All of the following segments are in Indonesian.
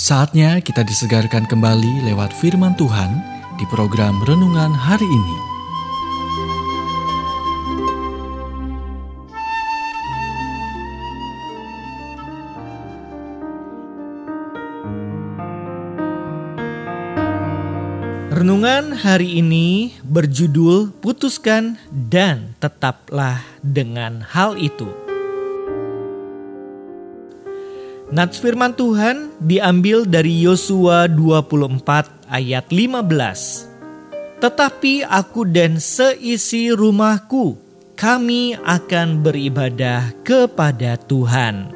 Saatnya kita disegarkan kembali lewat firman Tuhan di program renungan hari ini. Renungan hari ini berjudul "Putuskan dan Tetaplah dengan Hal Itu". Nats firman Tuhan diambil dari Yosua 24 ayat 15. Tetapi aku dan seisi rumahku, kami akan beribadah kepada Tuhan.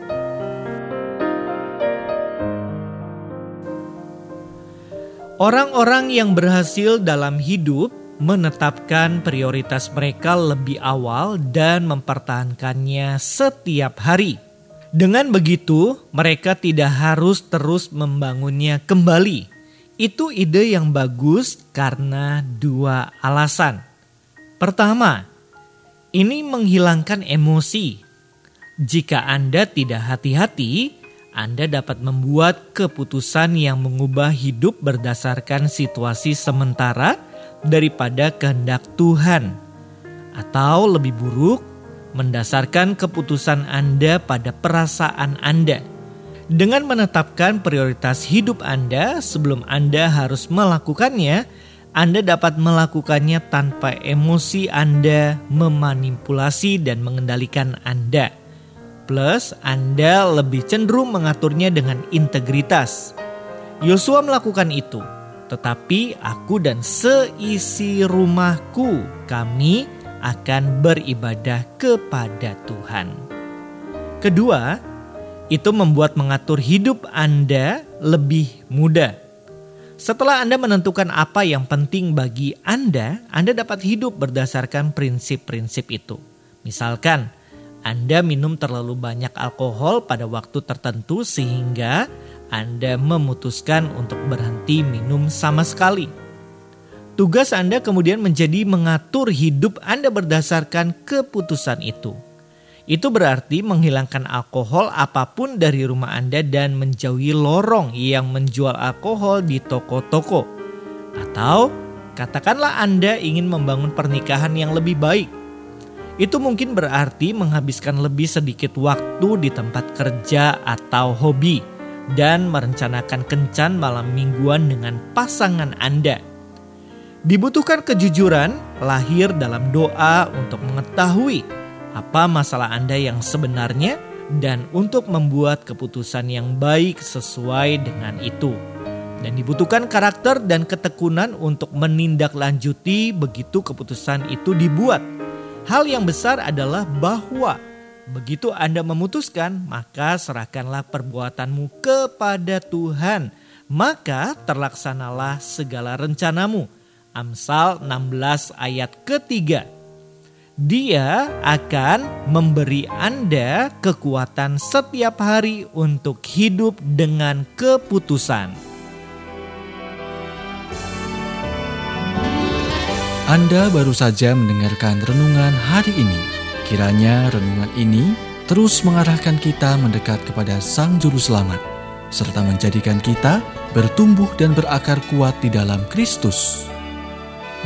Orang-orang yang berhasil dalam hidup menetapkan prioritas mereka lebih awal dan mempertahankannya setiap hari. Dengan begitu, mereka tidak harus terus membangunnya kembali. Itu ide yang bagus karena dua alasan. Pertama, ini menghilangkan emosi. Jika Anda tidak hati-hati, Anda dapat membuat keputusan yang mengubah hidup berdasarkan situasi sementara daripada kehendak Tuhan, atau lebih buruk, mendasarkan keputusan Anda pada perasaan Anda. Dengan menetapkan prioritas hidup Anda sebelum Anda harus melakukannya, Anda dapat melakukannya tanpa emosi Anda memanipulasi dan mengendalikan Anda. Plus, Anda lebih cenderung mengaturnya dengan integritas. Yosua melakukan itu, tetapi aku dan seisi rumahku, kami akan beribadah kepada Tuhan. Kedua, itu membuat mengatur hidup Anda lebih mudah. Setelah Anda menentukan apa yang penting bagi Anda, Anda dapat hidup berdasarkan prinsip-prinsip itu. Misalkan, Anda minum terlalu banyak alkohol pada waktu tertentu sehingga Anda memutuskan untuk berhenti minum sama sekali Tugas Anda kemudian menjadi mengatur hidup Anda berdasarkan keputusan itu. Itu berarti menghilangkan alkohol apa pun dari rumah Anda dan menjauhi lorong yang menjual alkohol di toko-toko. Atau katakanlah Anda ingin membangun pernikahan yang lebih baik. Itu mungkin berarti menghabiskan lebih sedikit waktu di tempat kerja atau hobi dan merencanakan kencan malam mingguan dengan pasangan Anda Dibutuhkan kejujuran lahir dalam doa untuk mengetahui apa masalah Anda yang sebenarnya dan untuk membuat keputusan yang baik sesuai dengan itu. Dan dibutuhkan karakter dan ketekunan untuk menindaklanjuti begitu keputusan itu dibuat. Hal yang besar adalah bahwa begitu Anda memutuskan, maka serahkanlah perbuatanmu kepada Tuhan, maka terlaksanalah segala rencanamu Amsal 16 ayat ketiga. Dia akan memberi Anda kekuatan setiap hari untuk hidup dengan keputusan. Anda baru saja mendengarkan renungan hari ini. Kiranya renungan ini terus mengarahkan kita mendekat kepada Sang Juru Selamat, serta menjadikan kita bertumbuh dan berakar kuat di dalam Kristus.